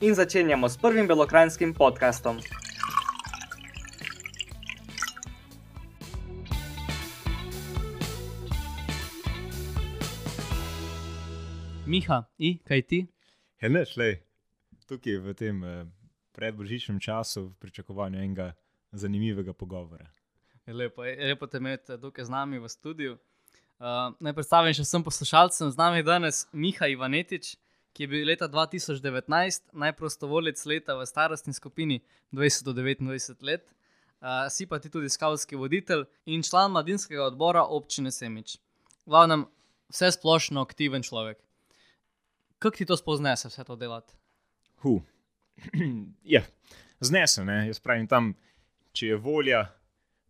in začenjamo s prvim belokrajinskim podkastom. Miha, i, kaj ti? Je ne šle, tukaj v tem eh, predbožičnem času, v pričakovanju enega zanimivega pogovora. Je lepo, je lepo te imeti tukaj z nami v studiu. Uh, naj predstavim še vsem poslušalcem, z nami je danes Miha Ivanetič, ki je bil leta 2019 najprostovoljec leta v starostni skupini 20 do 29 let. Uh, si pa ti tudi skavtski voditelj in član mladinskega odbora občine Semič. Glavnem, vse splošno aktiven človek. Kako ti to spoznese, vse to delati? Hu. ja, znese, ne. Jaz pravim tam, če je volja,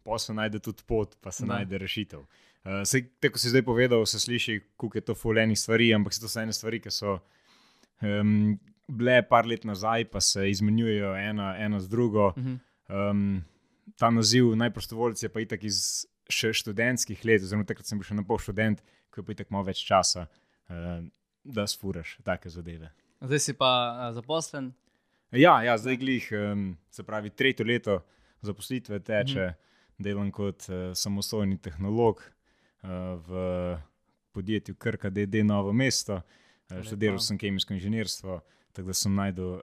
pa se najde tudi pot, pa se Da. najde rešitev. Uh, sej, tako si zdaj povedal, se sliši, kako je to fuleni stvari, ampak so to vse ene stvari, ki so um, bile par let nazaj, pa se izmenjujejo ena, ena z drugo. Mhm. Um, ta naziv najprostovoljci je pa itak iz še študentskih let, oziroma takrat sem bil še na pol študent, ko je pa itak malo več časa, uh, da sfuraš take zadeve. Zdaj si pa uh, zaposlen. Ja, ja zdaj glih, um, se pravi, tretje leto zaposlitve teče, mm -hmm. delam kot uh, samostojni tehnolog uh, v podjetju Krka, DD Novo mesto. Uh. Študiral sem kemijsko inženirstvo, tako da sem najdel uh,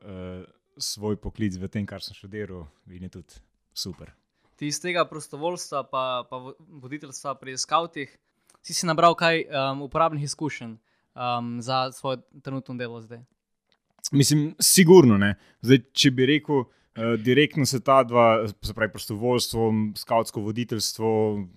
svoj poklic v tem, kar sem študiral, in je tudi super. Ti iz tega prostovoljstva, pa, pa vo- voditeljstva pri skavtih, si si nabral kaj um, uporabnih izkušenj um, za svoje trenutno delo zdaj. Mislim, sigurno ne. Zdaj, če bi rekel, uh, direktno se ta dva, se pravi, prostovoljstvo, skautsko voditeljstvo,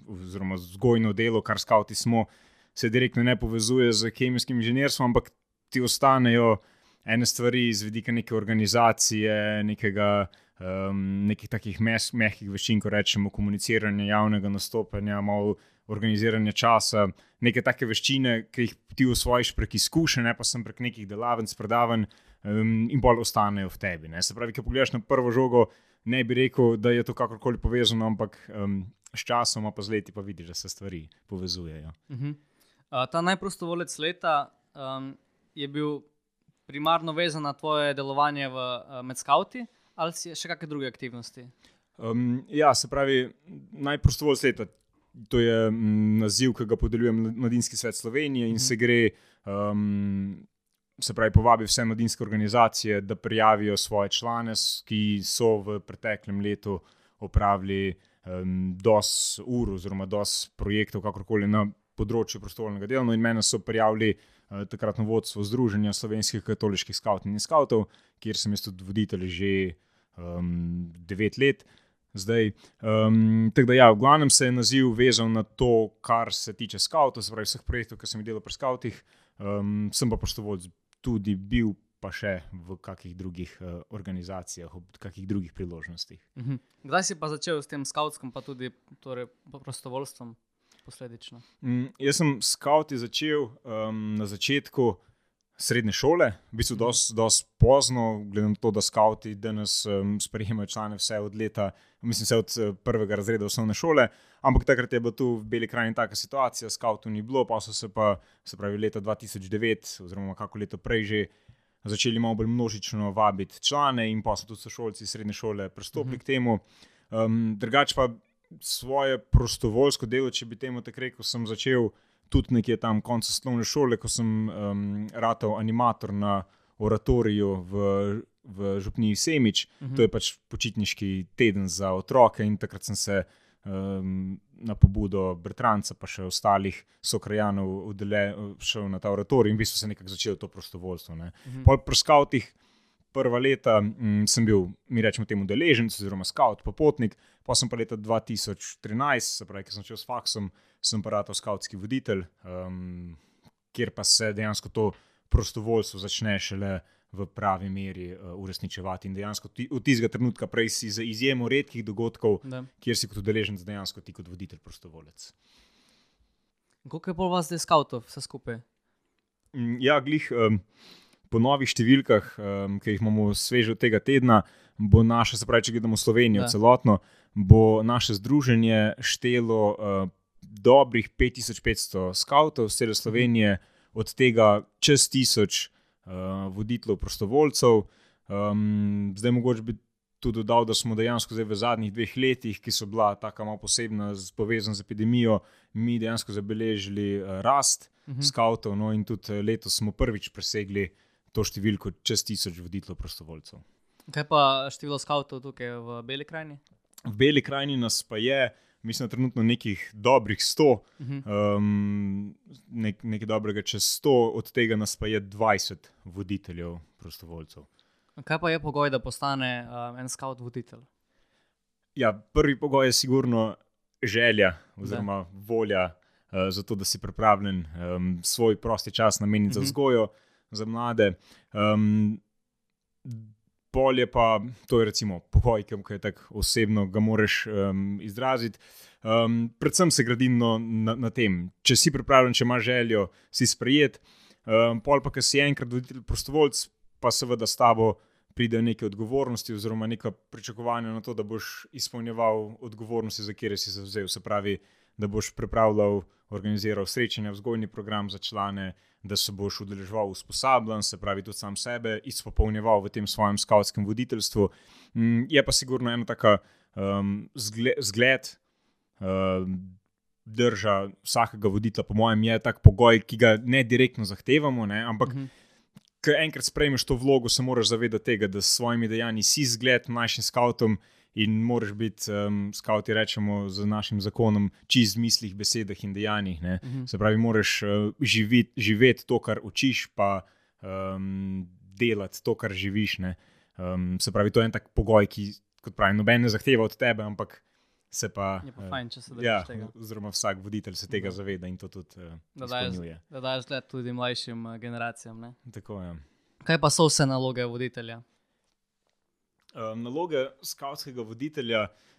oziroma vzgojno delo, kar skauti smo, se direktno ne povezuje z kemijskim inženirstvom, ampak ti ostanejo ene stvari iz vidika neke organizacije, nekega. Um, nekih takih mes, mehkih veščin, ko rečemo, komuniciranja, javnega nastopanja, malo organiziranja časa, neke take veščine, ki jih ti usvojiš prek izkušenj, ne pa sem prek nekih delavnic, predavanj um, in bolj ostanejo v tebi. Ne. Se pravi, ki pogledaš na prvo žogo, ne bi rekel, da je to kakorkoli povezano, ampak um, s časom, pa z leti, pa vidiš, da se stvari povezujejo. Uh -huh. uh, ta najprostovoljec leta um, je bil primarno vezan na tvoje delovanje v, uh, med skavti ali si še kakšne druge aktivnosti? Um, ja, se pravi, najprostovoljstvo leta. To je mm, naziv, ki ga podeljuje Mla- Mladinski svet Slovenije in Mhm. se gre, um, se pravi, povabi vse mladinske organizacije, da prijavijo svoje člane, ki so v preteklem letu opravili um, dos ur oziroma dos projektov, kakorkoli na področju prostovoljnega dela. No, in mene so prijavili uh, takratno vodstvo Združenja slovenskih katoliških skavtov in skavtov, kjer sem jaz tudi voditelj že um, devet let. Zdaj, um, tako da, ja, v glavnem se je naziv vezal na to, kar se tiče skavtov, se pravi vseh projektov, ki sem jih delal pri skavtih. Um, sem pa prostovoljc tudi bil, pa še v kakih drugih uh, organizacijah, ob kakih drugih priložnostih. -huh. Kdaj si pa začel s tem skavtskim, pa tudi torej, prostovoljstvom posledično? Mm, jaz sem skavti začel um, na začetku srednje šole, v bistvu dosti dos pozno, glede na to, da skavti danes um, sprejemajo člane vse od leta, mislim, vse od eh, prvega razreda osnovne šole. Ampak takrat je bila tu v Beli krajini taka situacija, skavtov ni bilo, pa so se pa, se pravi, leta 2009, oziroma kako leto prej že. Začeli malo bolj množično vabiti člane, in pa so tudi sošolci srednje šole pristopili k temu. Um, drugače pa svoje prostovoljsko delo, če bi temu tako rekel, sem začel tudi nekje tam konec osnovne šole, ko sem um, ratal animator na oratoriju v, v Župniji Semič. Uh -huh. To je pač počitniški teden za otroke in takrat sem se um, na pobudo Bratranca, pa še ostalih sokrajanov, udele, šel na ta oratorij in v bistvu se nekako začel to prostovoljstvo. Ne. Uh -huh. Pol pri skavtih prva leta mm, sem bil, mi rečemo temu, deleženec, oziroma scout, popotnik, pa sem pa leta 2013, se pravi, ki sem šel s faksom, sem pa ratal skautski voditelj, um, kjer pa se dejansko to prostovoljstvo začne šele v pravi meri uh, uresničevati. In dejansko ti, od tistega trenutka, prej si za izjemo redkih dogodkov, Da. kjer si kot udeleženec dejansko ti kot voditelj prostovolec. Koliko je pol vas zdaj skavtov, vse skupaj? Mm, Ja, glih um, po novih številkah, um, ki jih imamo sveže od tega tedna, bo naše, se pravi, če gledamo Slovenijo Da. celotno, bo naše združenje štelo uh, dobrih 5500 skavtov z cele Slovenije, od tega čez tisoč uh, voditeljev prostovoljcev. Um, zdaj mogoče bi tudi dodal, da smo dejansko v zadnjih dveh letih, ki so bila tako malo posebna, povezana z epidemijo, mi dejansko zabeležili uh, rast Mhm. skavtov, no in tudi eh, letos smo prvič presegli to številko čez tisoč voditeljev prostovoljcev. Kaj pa število skavtov tukaj v Beli krajini? V Beli krajini nas pa je, mislim, da trenutno nekih dobrih 100, Mhm. um, nek, nekaj dobrega čez 100, od tega nas pa je 20 voditeljev prostovoljcev. Kaj pa je pogoj, da postane um, en skavt voditelj? Ja, prvi pogoj je sigurno želja oziroma da. volja uh, za to, da si pripravljen um, svoj prosti čas nameniti za Mhm. vzgojo za mlade. Um, pol je pa, to je recimo pogoj, ki je tako osebno, ga moraš um, izraziti. Um, predvsem se gradi no, na, na tem, če si pripravljen, če imaš željo, si sprejet. Um, pol pa, ki si enkrat voditelj prostovoljc, pa seveda s tabo pride neke odgovornosti, oziroma neka pričakovanja na to, da boš izpolnjeval odgovornosti, za kere si se zavzel. Se pravi, da boš pripravljal, organiziral srečanja, vzgojni program za člane, da se boš udeleževal usposabljanj, se pravi, tudi sam sebe izpopolnjeval v tem svojem skavtskem voditeljstvu. Mm, Je pa sigurno ena taka um, zgle, zgled. Um, Drža vsakega voditelja, po mojem, je tak pogoj, ki ga ne direktno zahtevamo, ne, ampak Mhm. ko enkrat sprejmeš to vlogo, se moraš zavedati tega, da s svojimi dejanji si zgled mlajšim skavtom in moraš biti, um, skavti rečemo, z našim zakonom, čist v mislih, besedah in dejanjih. Ne. Mhm. Se pravi, moraš uh, živeti, živeti to, kar učiš, pa um, delati to, kar živiš. ne. Um, se pravi, to je en tak pogoj, ki, kot pravim, noben ne zahteva od tebe, ampak se pa. Je pa eh, fajn, če se Ja, tega. oziroma vsak voditelj se tega Mhm. zaveda in to tudi uh, Da izpolnjuje. da daješ zgled tudi mlajšim uh, generacijam. Ne? Tako je. Kaj pa so vse naloge voditelja? Naloge skavtskega voditelja, uh,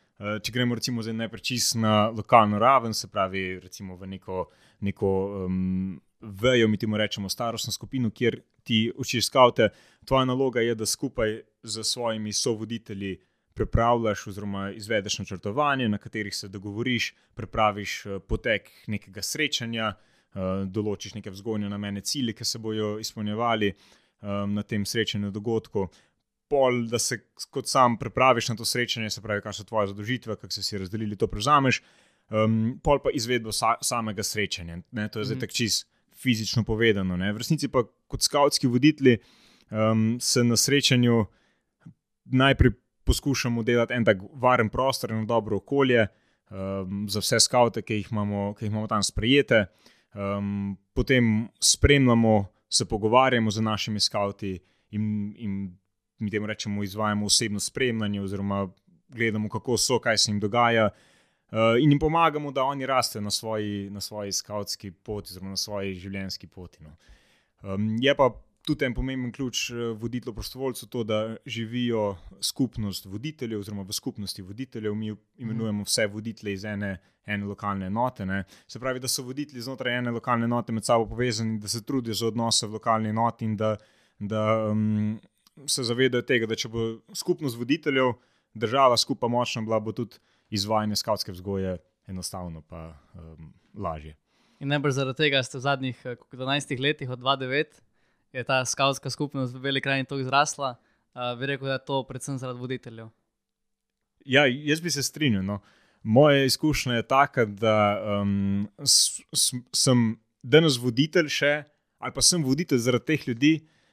če gremo recimo zdaj najprej čist na lokalno raven, se pravi recimo v neko, neko um, vejo, mi temu rečemo starostno skupino, kjer ti učiš skavte, tvoja naloga je, da skupaj z svojimi sovoditelji pripravljaš oziroma izvedeš načrtovanje, na katerih se dogovoriš, pripraviš eh, potek nekega srečanja, eh, določiš neke vzgojne namene, cilje, ki se bodo izpolnjevali na tem srečanju dogodku. Pol, da se kot sam pripraviš na to srečanje, se pravi, kaj so tvoje zadožitve, kako se si razdelili, to prevzameš. Um, pol pa izvedbo sa, samega srečanja. Ne, to je zdaj Mhm. tako čisto fizično povedano. Ne. V resnici pa kot skavtski voditelji um, se na srečanju najprej poskušamo delati en tak varen prostor, eno dobro okolje um, za vse skavte, ki jih imamo, ki jih imamo tam sprejete. Um, potem spremljamo, se pogovarjamo z našimi skavti in, in mi temu rečemo, izvajamo osebno spremljanje, oziroma gledamo, kako so, kaj se jim dogaja. Uh, in jim pomagamo, da oni rastejo na svoji, na svoji skavtski poti, oziroma na svoji življenjski poti. No. Um, je pa tudi en pomemben ključ eh, voditeljev prostovoljcev to, da živijo skupnost voditeljev, oziroma v skupnosti voditeljev. Mi imenujemo vse voditelje iz ene, ene lokalne enote. Ne. Se pravi, da so voditelji znotraj ene lokalne enote med sabo povezani, da se trudijo za odnose v lokalni enoti in da, da um, se zavedajo tega, da če bo skupnost voditeljev držala skupaj močna, bila bo tudi izvajanje skavtske vzgoje enostavno pa um, lažje. In najbolj zaradi tega ste v zadnjih eh, koliko, 12 letih, od 2009, je ta skavtska skupnost v Beli krajini tako izrasla. Uh, bi rekel, da je to predvsem zaradi voditeljev. Ja, jaz bi se strinjal. No. Moja izkušnja je taka, da um, s, s, sem danes voditelj še, ali pa sem voditelj zaradi teh ljudi,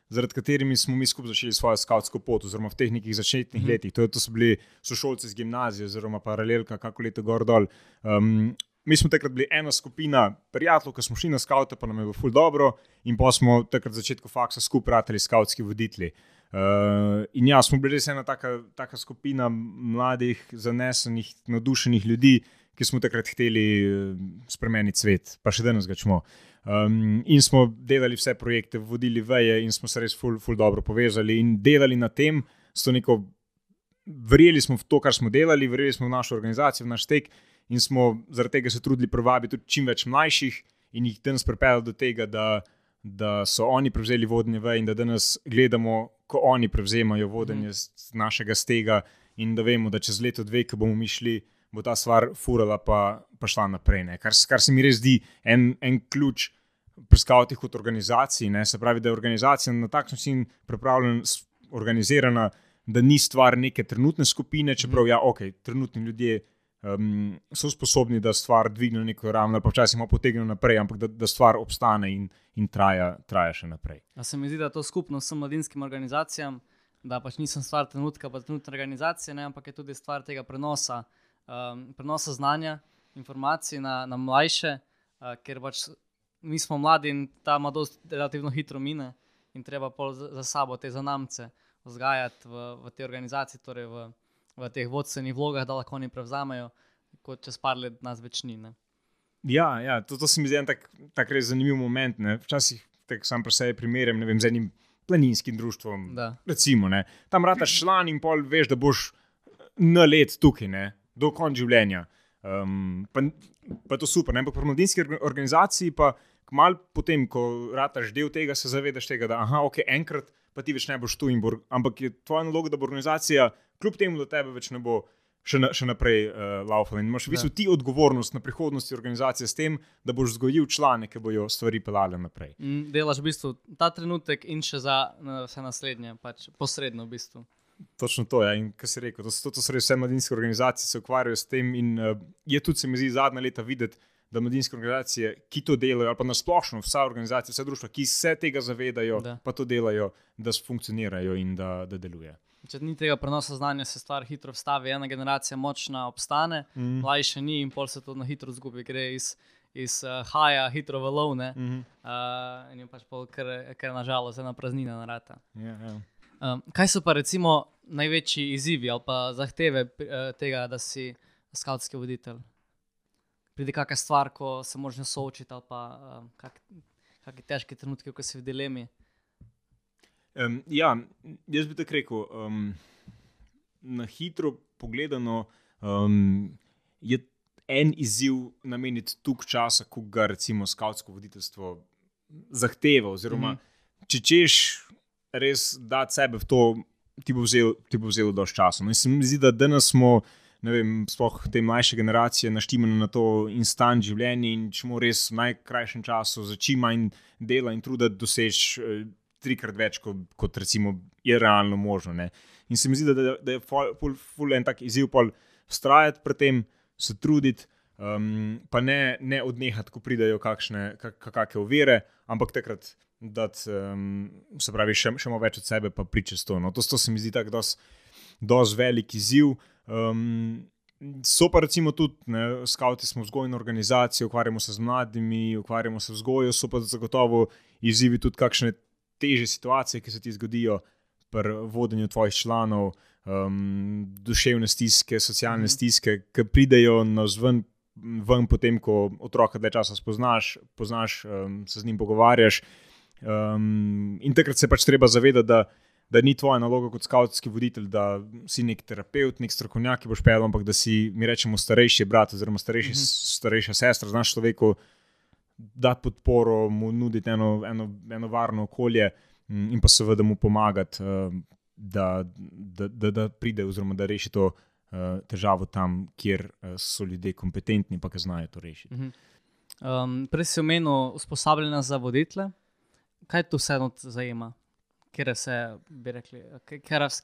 zaradi katerimi smo mi skupaj začeli svojo skavtsko pot, oziroma v teh nekih začetnih Mhm. letih. To, je, to so bili sošolci iz gimnazije, oziroma paralelka, kako leto gor dol. Um, mi smo takrat bili ena skupina prijateljev, ki smo šli na skavte, pa nam je bilo ful dobro, in pa smo takrat v začetku faksa skupaj ratali skavtski voditelji. Uh, in ja, smo bili res ena taka, taka skupina mladih, zanesenih, navdušenih ljudi, ki smo takrat hteli uh, spremeniti svet, pa še danes ga čemo. Um, in smo delali vse projekte, vodili veje, in smo se res ful, ful dobro povezali in delali na tem, so neko. Verjeli smo v to, kar smo delali, verjeli smo v našo organizacijo, v naš tek, in smo zaradi tega se trudili privabiti tudi čim več mlajših in jih danes pripeljati do tega, da, da so oni prevzeli vodenje veje in da danes gledamo, ko oni prevzemajo vodenje mm. našega stega, in da vemo, da čez leto, dve, ko bomo mi šli, bo ta stvar furala, pa, pa šla naprej. Kar, kar se mi res zdi en, en ključ pri skavtih kot organizaciji. Ne? Se pravi, da je organizacija na tak način pripravljena, organizirana, da ni stvar neke trenutne skupine, čeprav mm. ja, ok, trenutni ljudje. Um, so sposobni, da stvar dvignejo neko raven, ali pa včasih malo potegnejo naprej, ampak da, da stvar obstane in, in traja, traja še naprej. A se mi zdi, da to skupno vsem mladinskim organizacijam, da pač nisem stvar trenutka, pa trenutne organizacije, ne, ampak je tudi stvar tega prenosa, um, prenosa znanja, informacij na, na mlajše, uh, ker pač mi smo mladi in ta mladosti relativno hitro mine in treba za, za sabo te zanamce vzgajati v, v te organizacije, torej v, v teh vodstvenih vlogah, da lahko oni prevzamejo, kot čez par let nas več ni. Ne. Ja, ja to, to se mi zdi en tak, tak res zanimiv moment. Ne. Včasih sam pri sebi primerjam vem, z enim planinskim društvom. Recimo, Tam rataš član in pol veš, da boš na let tukaj, ne. do konca življenja. Um, pa, pa je to super. Ampak pri mladinski organizaciji pa Mal potem, ko rataš del tega, se zavedaš tega, da aha, okay, enkrat pa ti več ne boš tu in bo. Ampak je tvoja naloga, da bo organizacija, kljub temu, da tebe več ne bo. Še, na, še naprej uh, laufati. In imaš v bistvu ti odgovornost na prihodnosti organizacije s tem, da boš zgojil člane, ki bodo stvari pelali naprej. Mm, delaš v bistvu ta trenutek in še za vse naslednje, pač posredno v bistvu. Točno to je. Ja. In kar si rekel, to, to, to so res vse mladinske organizacije, se ukvarjajo s tem. In uh, je tudi, se mi zdi, zadnja leta videti, da mladinske organizacije, ki to delajo, ali pa nasplošno vsa organizacija, vse društva, ki se tega zavedajo, da. pa to delajo, da funkcionirajo in da, da deluje. Če ni tega prenosa znanja, se stvar hitro vstavi. Ena generacija močna obstane, mm. mlajša ni in pol se to na hitro zgubi, gre iz, iz uh, haja, hitro v lovne. Mm -hmm. uh, in je pač pol, ker, ker nažalost ena praznina narata. Yeah, yeah. Um, kaj so pa recimo največji izzivi ali pa zahteve uh, tega, da si skavtski voditelj? pride kakšna stvar, ko se moraš soočiti, ali pa um, kakšne težke trenutke, ko si v dilemi. Um, ja, jaz bi tako rekel. Um, na hitro pogledano um, je en izziv nameniti toliko časa, kot ga recimo skavtsko voditeljstvo zahteva. Oziroma, mm -hmm. če češ res dati sebe v to, ti bo vzelo vzel dovolj časa. No, in se mi zdi, da danes smo ne vem, sploh te mlajše generacije naštimane na to instant življenje in če mu res v najkrajšem času za čim manj dela in truda doseči eh, trikrat več, kot, kot recimo je realno možno. Ne. In se mi zdi, da, da je ful, ful en tak izziv, pol vztrajati pri tem, se truditi. Um, pa ne, ne odnehati, ko pridejo kakšne kakšne ovire, ampak takrat, da um, se pravi, še, še malo več od sebe, pa pričeš to. No, to, to se mi zdi tako, je velik izziv. Um, so pa recimo tudi, ne, skavti smo vzgojna organizacija, ukvarjamo se z mladimi, ukvarjamo se z vzgojo, so pa zagotovo izzivi tudi kakšne teže situacije, ki se ti zgodijo pri vodenju tvojih članov, um, duševne stiske, socialne mm. stiske, ki pridejo na zven. Ven, potem, ko otroka dve časa spoznaš, poznaš um, se z njim pogovarjaš. Um, in takrat se pač treba zavedati, da da ni tvoja naloga kot skavtski voditelj, da si nek terapeut, nek strokovnjak, ki boš pel, ampak da si, mi rečemo, starejši brat oziroma starejši, mm -hmm. starejša sestra, znaš človeku dati podporo, mu nuditi eno, eno, eno varno okolje in pa seveda mu pomagati, uh, da, da, da, da pride oziroma da reši to uh, težavo tam, kjer uh, so ljudje kompetentni, pa ki znajo to rešiti. Mm -hmm. um, prej si omenil usposabljanje za voditele. Kaj to vse zajema? kjer se, bi rekli,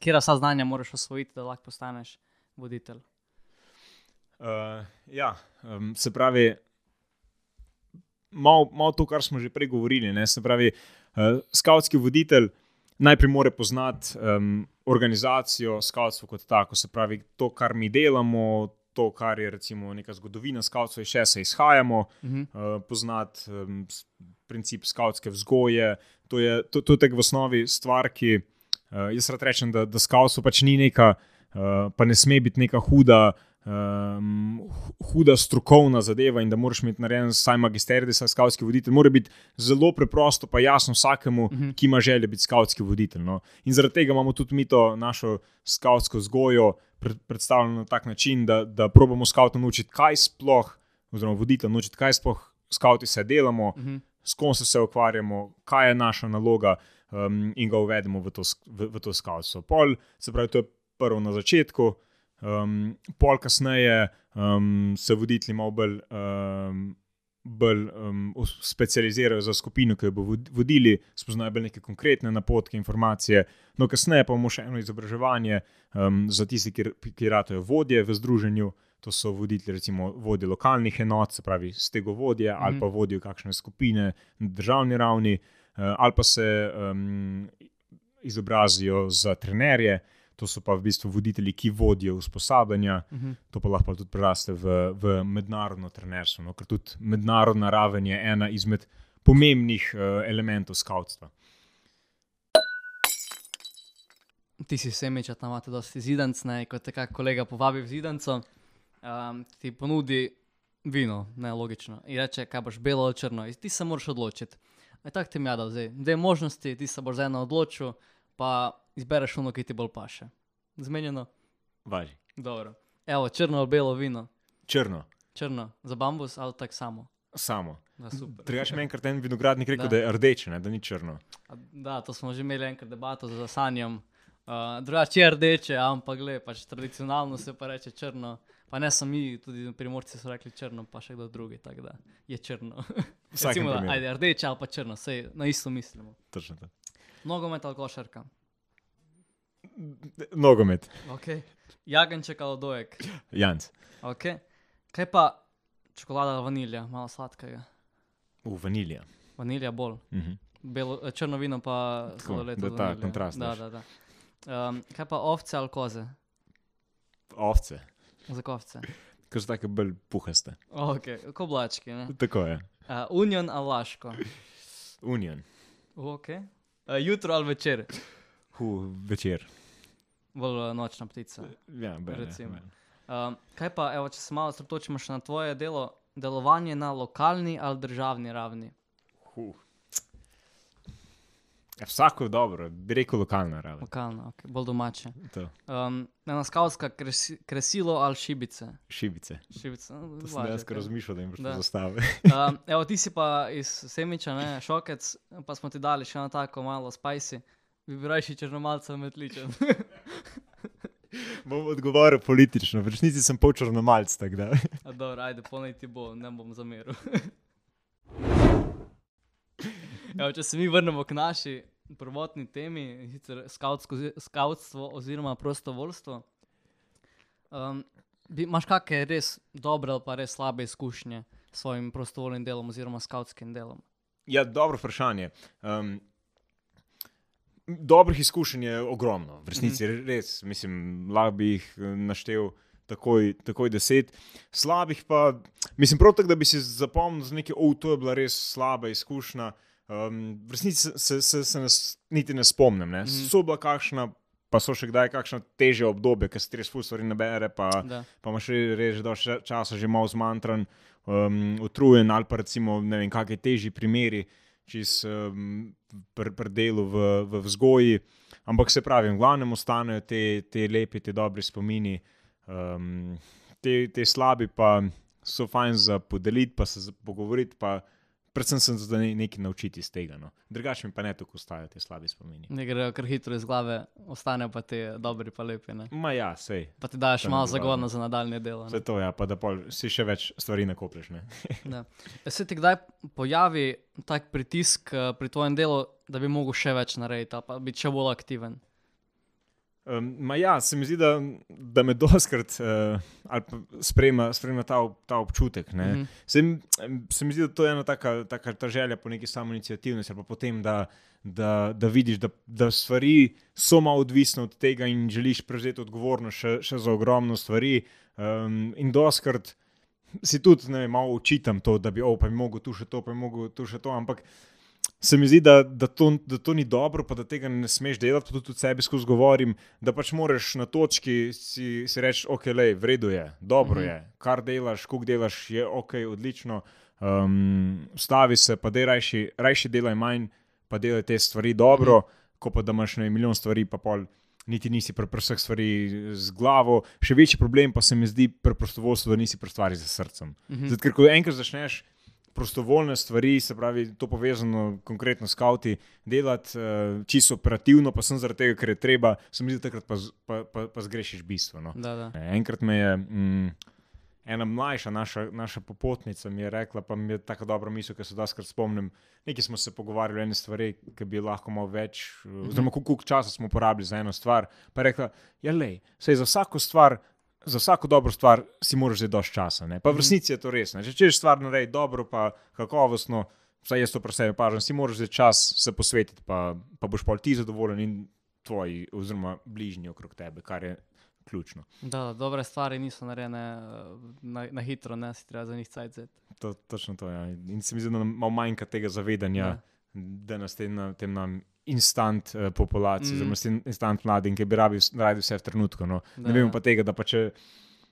kjer vsa znanja moraš osvojiti, da lahko postaneš voditelj. Uh, ja, um, se pravi, malo mal to, kar smo že prej govorili. Ne, se pravi, uh, skautski voditelj najprej mora poznati um, organizacijo, skautstvo kot tako, se pravi, to, kar mi delamo. To, kar je recimo neka zgodovina je še se izhajamo, uh -huh. uh, poznati um, princip skautske vzgoje, to je tudi v osnovi stvar, ki uh, jaz rad rečem, da, da skautstvo pač ni neka, uh, pa ne sme biti neka huda um, huda strokovna zadeva in da moraš imeti narejen vsaj magister, da si skavtski voditelj. Mora biti zelo preprosto, pa jasno vsakemu, uh -huh. ki ima željo biti skavtski voditelj. No. In zaradi tega imamo tudi mi to našo skavtsko vzgojo pred, predstavljeno na tak način, da, da probamo skavtom naučiti, kaj sploh, oziroma voditelj naučiti, kaj sploh skavti se delamo. Uh -huh. S kom se ukvarjamo, kaj je naša naloga, um, in ga uvedemo v to, v, v to skavtstvo. Pol, se pravi, to je prvo na začetku, Um, pol kasneje um, se voditelji malo bolj, um, bolj um, specializirajo za skupino, ki jo bo vodili, spoznajo bolj neke konkretne napotke, informacije. No, kasneje pa imamo še eno izobraževanje um, za tiste, ki, ki ratajo vodje v združenju. To so voditelji, recimo vodje lokalnih enot, se pravi, stego vodje mm -hmm. ali pa vodijo kakšne skupine na državni ravni, uh, ali pa se um, izobrazijo za trenerje to so pa v bistvu voditelji, ki vodijo usposabljanja, uh mhm. -huh. to pa lahko tudi preraste v, v mednarodno trenerstvo. No? Ker tudi mednarodna raven je ena izmed pomembnih uh, elementov skavtstva. Ti si se meče tam, da si zidanc, ne? kot te kak kolega povabi v zidanco, um, ti ponudi vino, ne logično. In reče, kaj boš belo ali črno, in ti se moraš odločiti. Tako ti je zdaj, dve možnosti, ti se boš za eno odločil, pa izbereš ono, ki ti bolj paše. Zmenjeno. Važi. Dobro. Evo, črno ali belo vino. Črno. Črno. Za bambus ali tako samo. Samo. Drugač mi je enkrat en vinogradnik rekel, da, da je rdeče, ne? da ni črno. Da, to smo že imeli enkrat debato z Sanjem. Uh, Drugače je rdeče, ampak gled, pač tradicionalno se pa reče črno. Pa ne samo mi, tudi primorci so rekli črno, pa še kdo drugi, tako da je črno. Recimo, da, ajde, rdeče ali pa črno, vse na isto mislimo. Točno tako. Nogomet ali košarka? Nogomet. Okay. Jagenček ali dojek? Janc. Okay. Kaj pa čokolada ali vanilija, malo sladkega? V vanilija. Vanilija bolj. Uh. -huh. Belo, črno vino pa zelo lepo. Da, ta kontrast. Da, da, da. Um, kaj pa ovce ali koze? Ovce. Za kovce. Ker so tako bolj puhaste. Okay. Koblački. Ne? Tako je. Uh, union ali laško? Union. Okay. Uh, jutro ali večer? Hu, večer. Bolj uh, nočna ptica. Ja, bere, um, kaj pa, evo, če se malo osredotočimo še na tvoje delo, delovanje na lokalni ali državni ravni? Hu. Ja, vsako dobro, bi rekel lokalna raven. Lokalna, okay. bolj domače. Um, Ena skavska kresi, kresilo ali šibice? Šibice. šibice. No, to sem jaz razmišljal, da jim boš zastavil. um, evo, ti si pa iz Semiča, ne, šokec, pa smo ti dali še eno tako malo spicy. Bi bil rajši črnomalce metličen. bom odgovoril politično, v resnici sem pol črnomalc. Dobro, ajde, ponaj ti bo, ne bom zameril. Evo, če se mi vrnemo k naši prvotni temi, sicer skavtstvo oziroma prostovoljstvo. Um, Imáš kakšne res dobre ali pa res slabe izkušnje s svojim prostovoljnim delom oziroma skavtskim delom? Ja, dobro vprašanje. Um, dobrih izkušenj je ogromno, v resnici mm res. Mislim, lahko bi jih eh, naštel takoj, takoj deset. Slabih pa, mislim, prav tako, da bi si zapomnil, da je to bila res slaba izkušnja. Um, v resnici se, se, se, nas niti ne spomnim. Ne? Mm -hmm. So bila kakšna. Pa so še kdaj kakšno teže obdobje, ki se ti res fusori ne bere, pa, pa imaš že dolgo časa, že malo zmantran, um, utrujen, ali pa recimo, ne vem, kakšni težji primeri, čez um, pri pr delu v, v vzgoji. Ampak se pravi, v glavnem ostanejo te, te lepe, te dobre spomini, um, te, te slabi pa so fajn za podeliti, pa se pogovoriti. Pa predvsem sem se ne, nekaj naučiti iz tega. No. Drugače mi pa ne tako ostajajo ti slabi spomini. Ne grejo kar hitro iz glave, ostanejo pa ti dobri, pa lepi. Ne? Ma ja, sej. Pa ti daš malo zagodno za nadaljne delo. Vse to, ja, pa da si še več stvari nakoplješ. Se ti kdaj pojavi tak pritisk uh, pri tvojem delu, da bi mogel še več narediti, pa biti še bolj aktiven? Um, ja, se mi zdi, da, da me doskrat uh, spremlja, spremlja ta, ta občutek. Mm -hmm. se, se mi zdi, da to je ena taka, taka ta želja po neki samoinicijativnosti, ali pa potem, da, da, da vidiš, da, da stvari so malo odvisne od tega in želiš prevzeti odgovornost še, še za ogromno stvari. Um, in doskrat si tudi ne, malo učitam to, da bi oh, lahko tu še to, pa lahko tu še to. Ampak se mi zdi, da, da, to, da to ni dobro, pa da tega ne smeš delati. Pa tudi sebi skozi govorim, da pač moraš na točki si, si reči, ok, le, v redu je, dobro Mhm. je, kar delaš, koliko delaš, je ok, odlično. Um, stavi se, pa dej rajši, rajši delaj manj, pa delaj te stvari dobro, Mhm. ko pa da imaš ne, milijon stvari, pa pol. Niti nisi pri vseh stvari z glavo. Še večji problem pa se mi zdi pri prostovoljstvu, da nisi pri stvari z srcem. Mhm. Zato, ker ko enkrat začneš prostovoljne stvari, se pravi, to povezano konkretno s kauti, delati uh, čisto operativno, pa sem zaradi tega, ker je treba, se mi zdi, da takrat pa, pa, pa, pa zgrešiš bistvo. No. Da, da. Enkrat me je mm, ena mlajša naša, naša popotnica mi je rekla, pa mi je tako dobro misel, ker se da skrat spomnim. Nekaj smo se pogovarjali o eni stvari, ki bi lahko malo več, eh, oziroma koliko časa smo porabili za eno stvar. Pa je rekla, ja, le, sej za vsako stvar. Za vsako dobro stvar si moraš zdaj dosti časa. Ne? Pa v resnici je to res. Ne? Če češ stvar narediti dobro, pa kakovostno, vsaj jaz to pri sebi pažem, si moraš zdaj čas se posvetiti, pa, pa boš pa ti zadovoljen in tvoji, oziroma bližnji okrog tebe, kar je ključno. Da, da, dobre stvari niso narejene eh, na, na hitro, ne si treba za njih cajt vzeti. To, točno to je. Ja. In se mi zdi, da nam malo manjka tega zavedanja, Ja. da nas tem, na- tem nam instant uh, populaciji, Mm. oziroma mm. instant mladim, ki bi rabi radi vse v trenutku. No. Da, Ne vemo ja. pa tega, da pač, eh,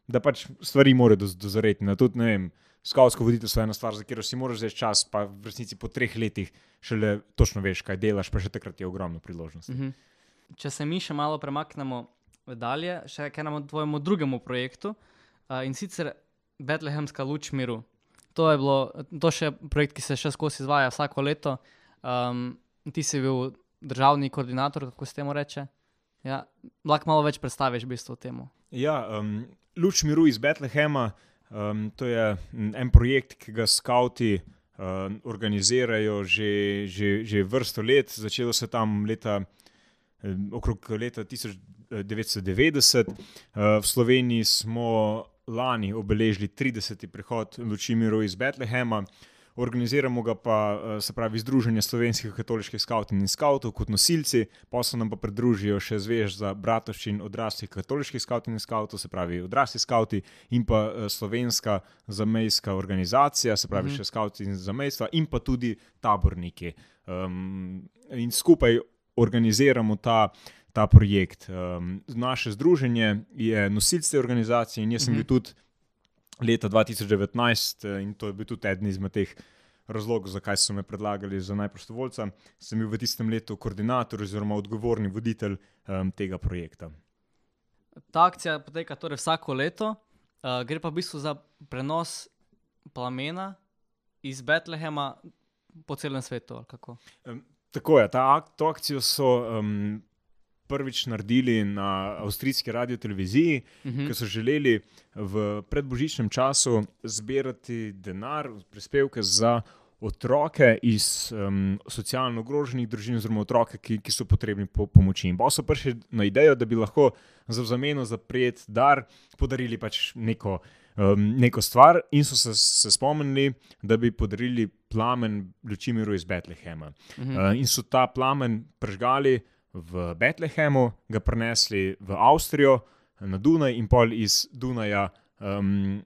da pač stvari morajo doz- dozoreti. No. Tudi, ne vem, Skavtsko voditeljstvo je ena stvar, za katero si moraš zdaj čas, pa v resnici po treh letih šele točno veš, kaj delaš, pa še takrat je ogromno priložnosti. Mhm. Če se mi še malo premaknemo dalje, še k enemu tvojemu drugemu projektu uh, in sicer Betlehemska luč miru. To je bilo, to še projekt, ki se še skozi izvaja vsako leto. Um, ti si bil državni koordinator, kako se temu reče. Ja, lahko malo več predstaviš v bistvu temu. Ja, um, Luč miru iz Betlehema, um, to je en projekt, ki ga skauti um, organizirajo že, že, že vrsto let. Začelo se tam leta, um, okrog leta 1990. Uh, v Sloveniji smo lani obeležili 30. prihod Luči miru iz Betlehema. Organiziramo ga pa, eh, se pravi, Združenje slovenskih katoliških skavtov in skavtov kot nosilci, pa se nam pa pridružijo še Zvezda Bratovščin odraslih katoliških skavtov in skavtov, se pravi, odrasli skavti in pa eh, slovenska zamejska organizacija, se pravi, Mhm. mm. še skavti in zamejstva in pa tudi taborniki. Um, in skupaj organiziramo ta. Ta projekt. Um, naše združenje je nosilce organizacije, in jaz sem Mhm. bil tudi leta 2019, eh, in to je bil tudi eden izmed teh razlogov, zakaj so me predlagali za najprostovoljca. Sem bil v tistem letu koordinator oziroma odgovorni voditelj um, tega projekta. Ta akcija poteka torej vsako leto, uh, gre pa v bistvu za prenos plamena iz Betlehema po celem svetu. Um, tako je, ta ak to akcijo so um, prvič naredili na avstrijski radio-televiziji, Mhm. ki so želeli v predbožičnem času zbirati denar, prispevke za otroke iz um, socialno ogroženih družin, oziroma otroke, ki, ki so potrebni po pomoči. In pa so prišli na idejo, da bi lahko za zameno za prijet dar podarili pač neko. Um, neko stvar, in so se, se spomnili, da bi podarili plamen Lučimiru iz Betlehema. Mhm. Uh, in so ta plamen prežgali v Betlehemu, ga prenesli v Avstrijo, na Dunaj, in pol iz Dunaja um,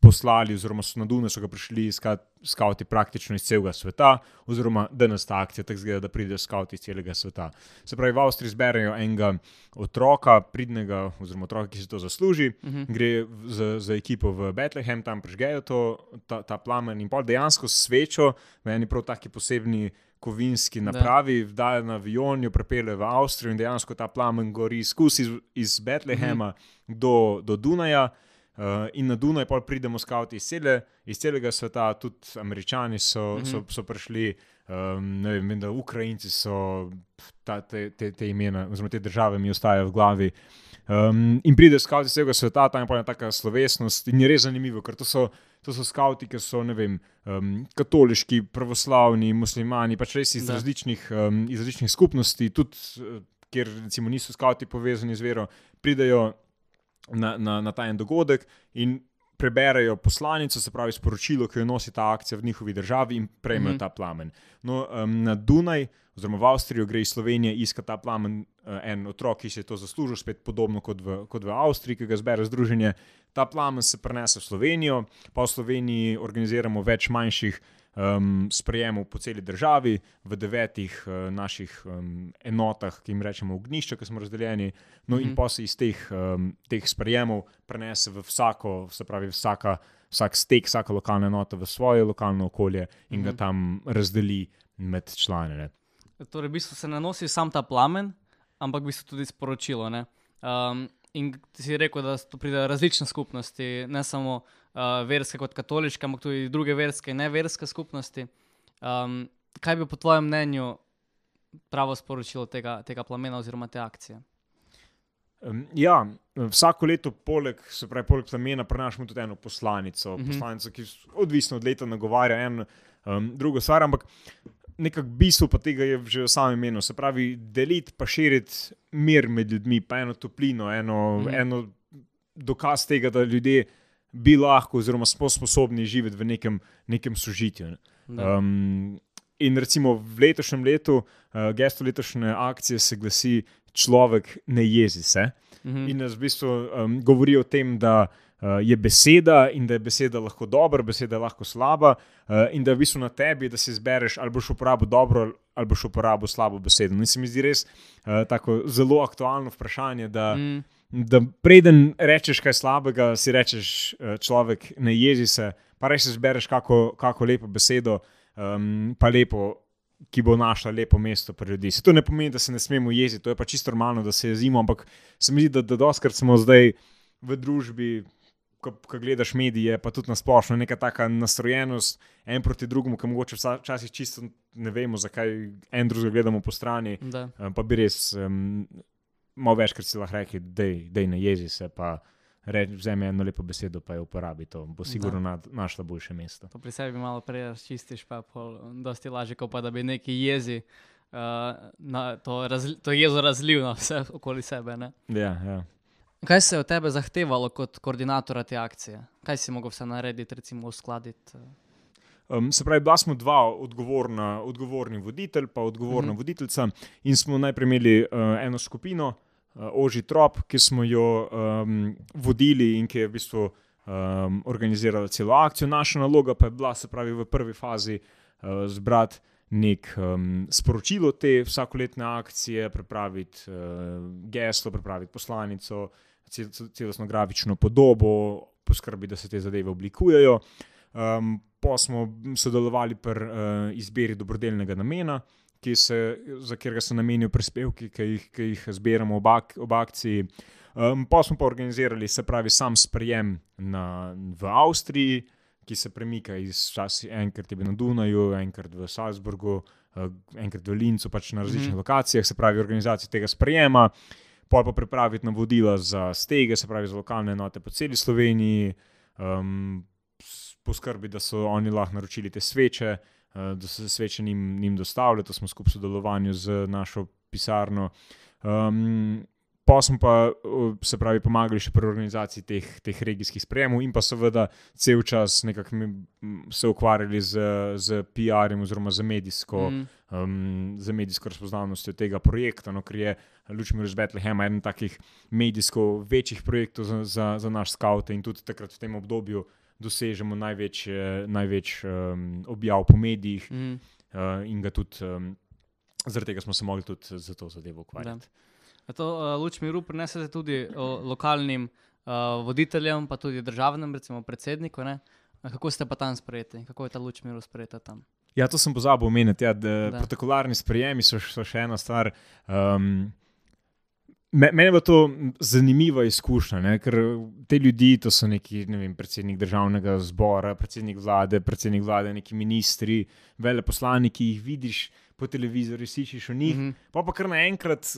poslali, oziroma so na Dunaj so ga prišli iskat skavti praktično iz celega sveta, oziroma danes ta akcija tako zgleda, da pridejo skavti iz celega sveta. Se pravi, v Avstriji zberejo enega otroka, pridnega, oziroma otroka, ki si to zasluži, Mhm. gre v- za, za ekipo v Betlehem, tam prežgejo to, ta, ta plamen in pol dejansko svečo, v eni prav taki posebni kovinski Da. napravi, vdajo na avion, jo prepelje v Avstrijo in dejansko ta plamen gori skozi iz, iz Betlehema do, do Dunaja. Uh, in na Dunaj pol pridemo skavti iz, cele, iz celega sveta, tudi američani so, Mhm. so, so prišli, um, ne vem, da Ukrajinci so ta, te, te, te imena, oziroma te države mi ostajajo v glavi. Um, in pride skavti iz celega sveta, tam je pa ena taka slovesnost in je res zanimivo, ker to so, to so skavti, ki so vem, um, katoliški, pravoslavni, muslimani, pač res iz Da. različnih, um, iz različnih skupnosti, tudi eh, kjer recimo niso skavti povezani z vero, pridejo na, na, na ta en dogodek in preberejo poslanico, se pravi sporočilo, ki jo nosi ta akcija v njihovi državi in prejmejo Mhm. ta plamen. No, um, na Dunaj oziroma v Avstrijo, gre iz Slovenije iskati ta plamen uh, en otrok, ki si je to zaslužil, spet podobno kot v, kot v Avstriji, ki ga zbere združenje. Ta plamen se prenese v Slovenijo, pa v Sloveniji organiziramo več manjših um, sprejemov po celi državi, v devetih uh, naših um, enotah, ki jim rečemo ognišča, ki smo razdeljeni. No, mm -hmm. in pa se iz teh, um, teh sprejemov prenese v vsako, se pravi, vsaka, vsak stek, vsaka lokalna enota v svoje lokalno okolje in mm -hmm. ga tam razdeli med člane. Torej, v bistvu se ne nosi sam ta plamen, ampak v bistvu tudi sporočilo. Um, in ti si rekel, da so pridejo različne skupnosti, ne samo uh, verske kot katoliške, ampak tudi druge verske in neverske skupnosti. Um, kaj bi po tvojem mnenju pravo sporočilo tega, tega plamena oziroma te akcije? Ja, vsako leto, poleg, pravi, poleg plamena, prenašamo tudi eno poslanico, uh mhm. -huh. poslanico ki odvisno od leta nagovarja eno um, drugo stvar. Ampak nekako bistvo pa tega je že v samem imenu. Se pravi, deliti pa širiti mir med ljudmi, pa eno toplino, eno, mm. eno dokaz tega, da ljudje bi lahko, oziroma smo sposobni živeti v nekem, nekem sožitju. Um, in recimo v letošnjem letu, uh, gesto letošnje akcije se glasi: človek ne jezi se. -hmm. In nas v bistvu um, govori o tem, da uh, je beseda in da je beseda lahko dobra, beseda je lahko slaba, uh, in da je v bistvu na tebi, da si izbereš ali boš uporabil dobro ali boš uporabil slabo besedo. In se mi zdi res uh, tako zelo aktualno vprašanje. Da, mm. Da preden rečeš kaj slabega, si rečeš, človek ne jezi se, pa res izbereš kako, kako lepo besedo, um, pa lepo, ki bo našla lepo mesto pri ljudeh. To ne pomeni, da se ne smemo jeziti, to je pa čisto normalno, da se jezimo, ampak se mi zdi, da, da doskrat smo zdaj v družbi, ko, ko gledaš medije, pa tudi na splošno, neka taka nastrojenost en proti drugemu, ki mogoče včasih čisto ne vemo, zakaj en drugega gledamo po strani. Da. Eh, pa bi res um, malo večkrat si lahko rekel, da ne jezi se. Pa, Reči, vzemi eno lepo besedo, pa jo uporabi, to bo sigurno nad, našla boljše mesto. To pri sebi malo prej razčistiš, pa je dosti lažje, kot pa da bi neki jezi uh, na, to, razli, to jezo razlil na vse okoli sebe. Ja, ja. Kaj se je od tebe zahtevalo kot koordinatora te akcije? Kaj si mogel vse narediti, recimo, uskladiti? Um, se pravi, da smo dva odgovorna, odgovorni voditelj, pa odgovorna mm -hmm. voditeljica, in smo najprej imeli uh, eno skupino, Oži Trop, ki smo jo um, vodili in ki je v bistvu um, organizirala celo akcijo. Naša naloga pa je bila, se pravi, v prvi fazi uh, zbrati nek um, sporočilo te vsakoletne akcije, pripraviti uh, geslo, pripraviti poslanico, celostno grafično podobo, poskrbeti, da se te zadeve oblikujejo. Um, pa smo sodelovali pri uh, izbiri dobrodelnega namena, se, za katerega se namenijo prispevki, ki jih, ki jih zbiramo ob, ak, ob akciji. Um, pa smo pa organizirali, se pravi, sam sprejem na, v Avstriji, ki se premika iz časa, enkrat je bil na Dunaju, enkrat v Salzburgu, uh, enkrat v Lincu, pač na različnih mm -hmm. lokacijah, se pravi, organizacija tega sprejema pa pa pripraviti navodila za stege, se pravi za lokalne enote po celi Sloveniji, um, poskrbeti, da so oni lahko naročili te sveče, uh, da so se sveče njim, njim dostavili, to smo skupaj v sodelovanju z našo pisarno. Um, Pa smo pa se pravi pomagali še pri organizaciji teh, teh regijskih sprejemov, in pa seveda cel čas se ukvarjali z, z PR-jem oziroma z medijsko, mm. um, z medijsko razpoznavnostjo tega projekta, no, ker je Lučmir iz Betlehema eden takih medijsko večjih projektov za, za, za naš scout in tudi takrat v tem obdobju dosežemo največ, največ um, objav po medijih mm. uh, in ga tudi um, zaradi tega smo se mogli tudi za to zadevo ukvarjati. Da. To uh, luč miru prinesete tudi uh, lokalnim uh, voditeljem, pa tudi državnim, recimo predsedniku. Ne? Kako ste pa tam sprejeti? Kako je ta luč miru sprejeta tam? Ja, to sem pozabil omeniti. Ja, protokolarni sprejemi so, so še ena stvar. Um, Mene je to zanimiva izkušnja, ne? ker te ljudi, to so neki ne vem, predsednik državnega zbora, predsednik vlade, predsednik vlade, neki ministri, veleposlaniki, jih vidiš po televizorju, slišiš o njih, mm -hmm. pa pa kar naenkrat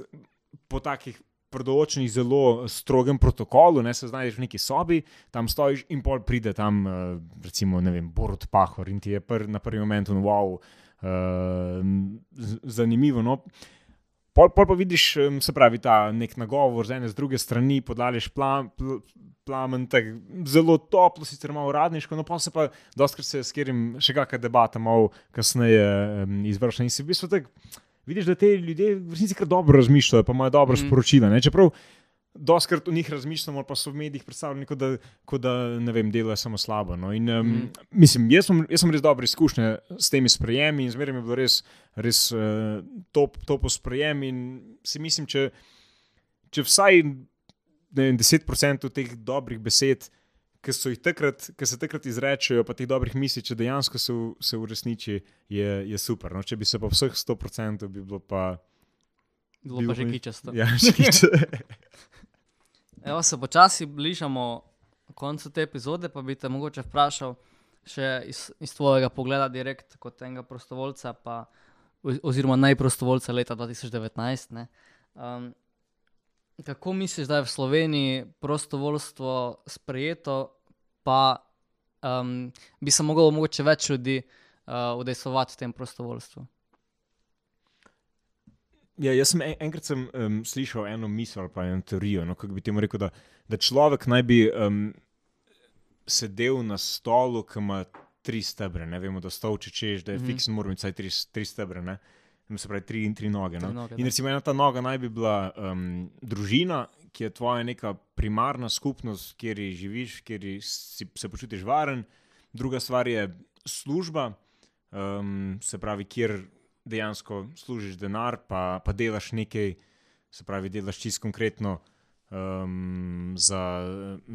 po takih predoločenih, zelo strogem protokolu, ne se znajdeš v neki sobi, tam stojiš in pol pride tam, uh, recimo, ne vem, Borod Pahor in ti je pr, na prvi moment, wow, uh, zanimivo. No? Pol, pol pa vidiš, se pravi, ta nek nagovor z ene z druge strani, podališ plam, pl, plamen, tak, zelo toplo, sicer malo uradniško, no pa se pa, doskrat se s katerim še kakšna debata, malo kasneje izvršena in si v bistvu tako vidiš, da te ljudje v resnici kar dobro razmišljajo, pa imajo dobro mm. sporočila. Ne? Čeprav doskrat o njih razmišljamo, pa so v medijih predstavljeni, kot da, kot da ne vem, delajo samo slabo. No? In, um, mm. Mislim, jaz sem, jaz sem res dobre izkušnje s temi sprejemi in zmeraj mi je bilo res, res uh, top, topo sprejem. In si mislim, če, če vsaj vem, 10% teh dobrih besed. Ki, so jih takrat, ki se takrat izrečejo, pa teh dobrih misli, če dejansko se, v- se uresniči, je, je super. No? Če bi se pa vseh 100%, bi bilo pa. Bilo Bil pa že bi- kičasto. Ja, skiče. Evo se počasi bližamo koncu te epizode, pa bi te mogoče vprašal še iz, iz tvojega pogleda, direkt kot enega prostovoljca, pa, oz- oziroma najprostovoljca leta 2019. ne. Um, kako misliš, da je v Sloveniji prostovoljstvo sprejeto, pa um, bi se moglo mogoče več ljudi uh, udejstvovati v tem prostovoljstvu? Ja, jaz sem en, enkrat sem, um, slišal eno misel ali pa eno teorijo, no, kako bi temu rekel, da, da človek naj bi um, sedel na stolu, ki ima tri stebre. Ne vemo, da stol, če češ, da je mm -hmm. fiksen, mora imeti vsaj tri, tri stebre. Ne? Se pravi, tri in tri noge. No? Tri noge, in recimo ena ta noga naj bi bila um, družina, ki je tvoja neka primarna skupnost, kjer živiš, kjer si, se počutiš varen. Druga stvar je služba, um, se pravi, kjer dejansko služiš denar, pa, pa delaš nekaj, se pravi, delaš čisto konkretno. Um, za,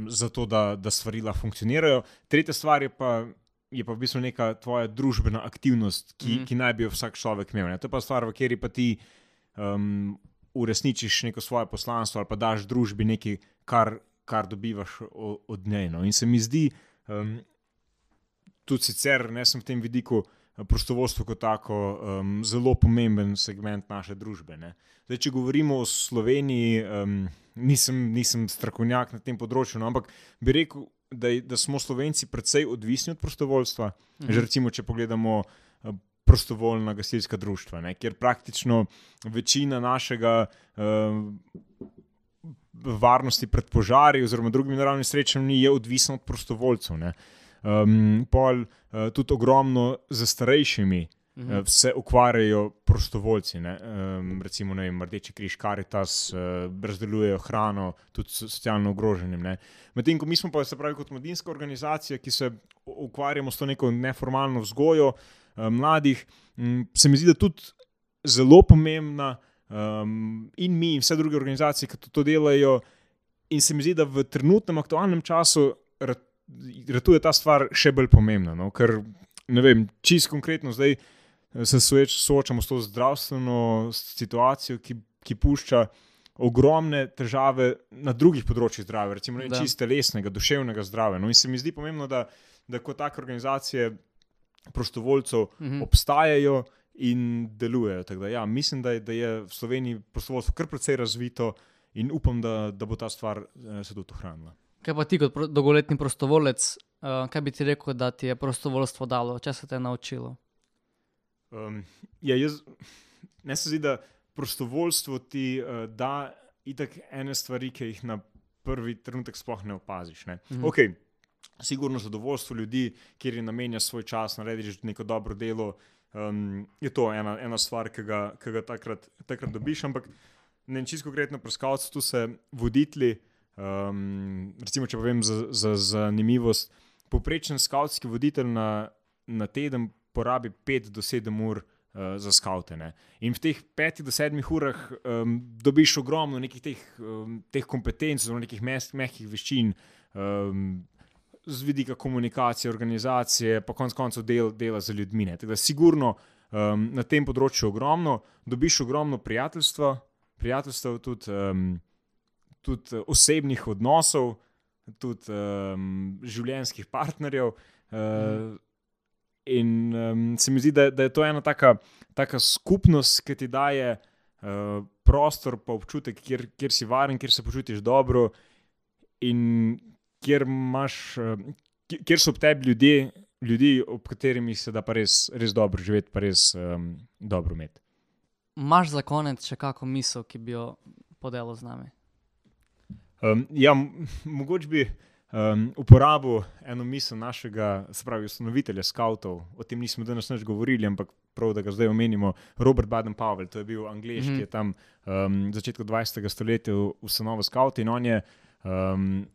za to, da, da stvari lahko funkcionirajo. Tretja stvar je pa, je pa v bistvu neka tvoja družbena aktivnost, ki, mm. ki naj bi jo vsak človek imel. Ne? To je pa stvar, v kateri pa ti um, uresničiš neko svoje poslanstvo ali pa daš družbi nekaj, kar, kar dobivaš o, od nje. No? In se mi zdi, um, tudi sicer ne sem v tem vidiku. eh, Prostovoljstvo kot tako um, zelo pomemben segment naše družbe. Ne. Zdaj, če govorimo o Sloveniji, um, nisem, nisem strokovnjak na tem področju, no, ampak bi rekel, da, da smo Slovenci precej odvisni od prostovoljstva. Mhm. Že recimo, če pogledamo eh, prostovoljna gasilska društva, ne, kjer praktično večina našega uh, varnosti pred požari oziroma drugimi naravnimi srečami je odvisna od prostovoljcev. Ne. Um, pol uh, tudi ogromno za starejšimi Mhm. uh, se ukvarjajo prostovoljci. Ne. Um, recimo ne vem, Rdeči križ, Karitas, uh, razdelujejo hrano tudi so- socialno ogroženim. Medtem ko mi smo pa, se pravi, kot mladinska organizacija, ki se ukvarjamo s to neko neformalno vzgojo uh, mladih, m, se mi zdi, da tudi zelo pomembna. Um, in mi, in vse druge organizacije, ki to, to delajo, in se mi zdi, da v trenutnem aktualnem času rat- ratuje ta stvar še bolj pomembna. No? Ker, ne vem, čisto konkretno zdaj eh, se soječ, soočamo s to zdravstveno situacijo, ki, ki pušča ogromne težave na drugih področjih zdravja, recimo ne Da. čisto telesnega, duševnega zdravja. No? In se mi zdi pomembno, da, da kot take organizacije prostovoljcev Mhm. obstajajo in delujejo. Tako Da, ja, mislim, da je, da je v Sloveniji prostovoljstvo kar precej razvito in upam, da, da bo ta stvar eh, se tudi ohranila. Kaj pa ti kot pro- dolgoletni prostovoljec, uh, kaj bi ti rekel, da ti je prostovoljstvo dalo, če se te je naučilo? Um, ja, jaz, ne se zdi, da prostovoljstvo ti uh, da itak ene stvari, ki jih na prvi trenutek sploh ne opaziš. Ne? Mhm. Mm. Ok, sigurno zadovoljstvo ljudi, kjer je namenja svoj čas, narediš neko dobro delo. Um, je to ena, ena stvar, ki ga, ki ga takrat, takrat dobiš, ampak ne čisto konkretno pri skavcu tu se voditelji. Um, recimo, če povem za, za zanimivost, poprečen skavtski voditelj na, na teden porabi 5 do 7 ur uh, za skavte. Ne. In v teh 5 do 7 urah um, dobiš ogromno nekih teh, um, teh kompetenc, zelo nekih mes- mehkih veščin. Um, Z vidika komunikacije, organizacije, pa konec koncev del, dela z ljudmi. ne. Tako da, sigurno um, na tem področju ogromno, dobiš ogromno prijateljstva, prijateljstev, tudi, um, tudi eh, osebnih odnosov, tudi um, življenjskih partnerjev. Uh, in um, se mi zdi, da, da je to ena taka, taka skupnost, ki ti daje uh, prostor, pa občutek, kjer, kjer si varen, kjer se počutiš dobro in kjer, imaš, kjer- kjer so ob tebi ljudje, ljudi, ob katerimi se da pa res, res dobro živeti, pa res um, dobro imeti. Maš za konec še kakšno misel, ki bi jo podelil z nami? Um, ja, mogoče bi um, uporabil eno misel našega, se pravi, ustanovitelja skavtov. O tem nismo danes več govorili, ampak prav, da ga zdaj omenimo, Robert Baden-Powell, to je bil angliš, Mhm. ki je tam um, začetku 20. stoletja ustanovil skavt in on je um,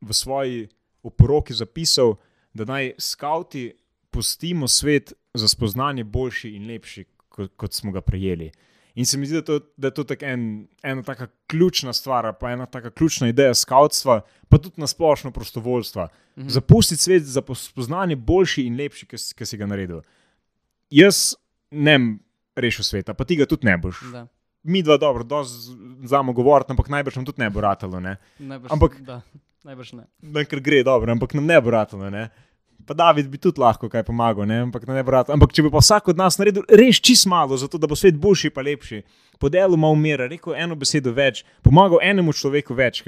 v svoji oporoki zapisal, da naj skavti pustimo svet za spoznanje boljši in lepši, kot, kot smo ga prejeli. In se mi zdi, da, to, da je to tako en, ena taka ključna stvar, pa ena taka ključna ideja skavtstva, pa tudi na splošno prostovoljstva. Mhm. Zapustiti svet za spoznanje boljši in lepši, ki si ga naredil. Jaz ne bom rešil sveta, pa ti ga tudi ne boš. Da. Mi dva dobro, znamo govoriti, ampak najbrž nam tudi ne bo ratalo. Ne? Najbrž, Ampak- da, najbrž ne. Ne, ker gre dobro, ampak nam ne bo ratalo. Ne? Pa David bi tudi lahko kaj pomagal, ne? ampak, ne bo ratalo. ampak če bi pa vsak od nas naredil res čist malo, zato da bo svet boljši in lepši, podelil malo mira, rekel eno besedo več, pomagal enemu človeku več,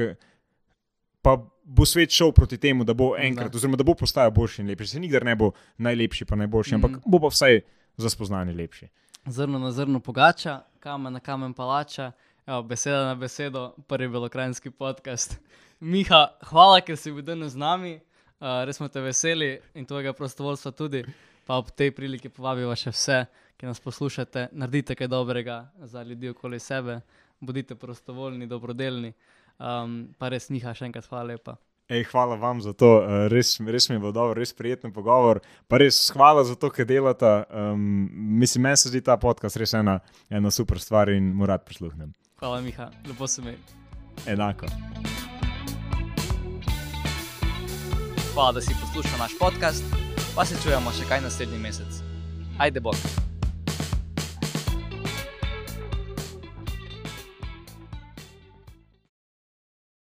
pa bo svet šel proti temu, da bo enkrat, Da. oziroma da bo postajal boljši in lepši. Se nikdar ne bo najlepši, pa najboljši, ampak Mhm. bo pa vsaj za spoznanje lepši. Zrno na zrno pogača, kamen na kamen palača, Evo, beseda na besedo, prvi belokrajinski podcast. Miha, hvala, ker si bil danes z nami, uh, res smo te veseli in tvojega prostovoljstva tudi. Pa ob tej priliki povabimo še vse, ki nas poslušate, naredite kaj dobrega za ljudi okoli sebe, bodite prostovoljni, dobrodelni. Um, pa res, Miha, še enkrat hvala lepa. Ej, hvala vam za to, eh, res, res mi je bil dober, res prijeten pogovor. Pa res hvala za to, kar delate. Um, mislim, meni se zdi ta podcast res ena, ena super stvar in mu rad prisluhnem. Hvala, Miha, lepo se mi. Enako. Hvala, da si poslušal naš podcast, pa se čujemo še kaj naslednji mesec. Ajde, bog.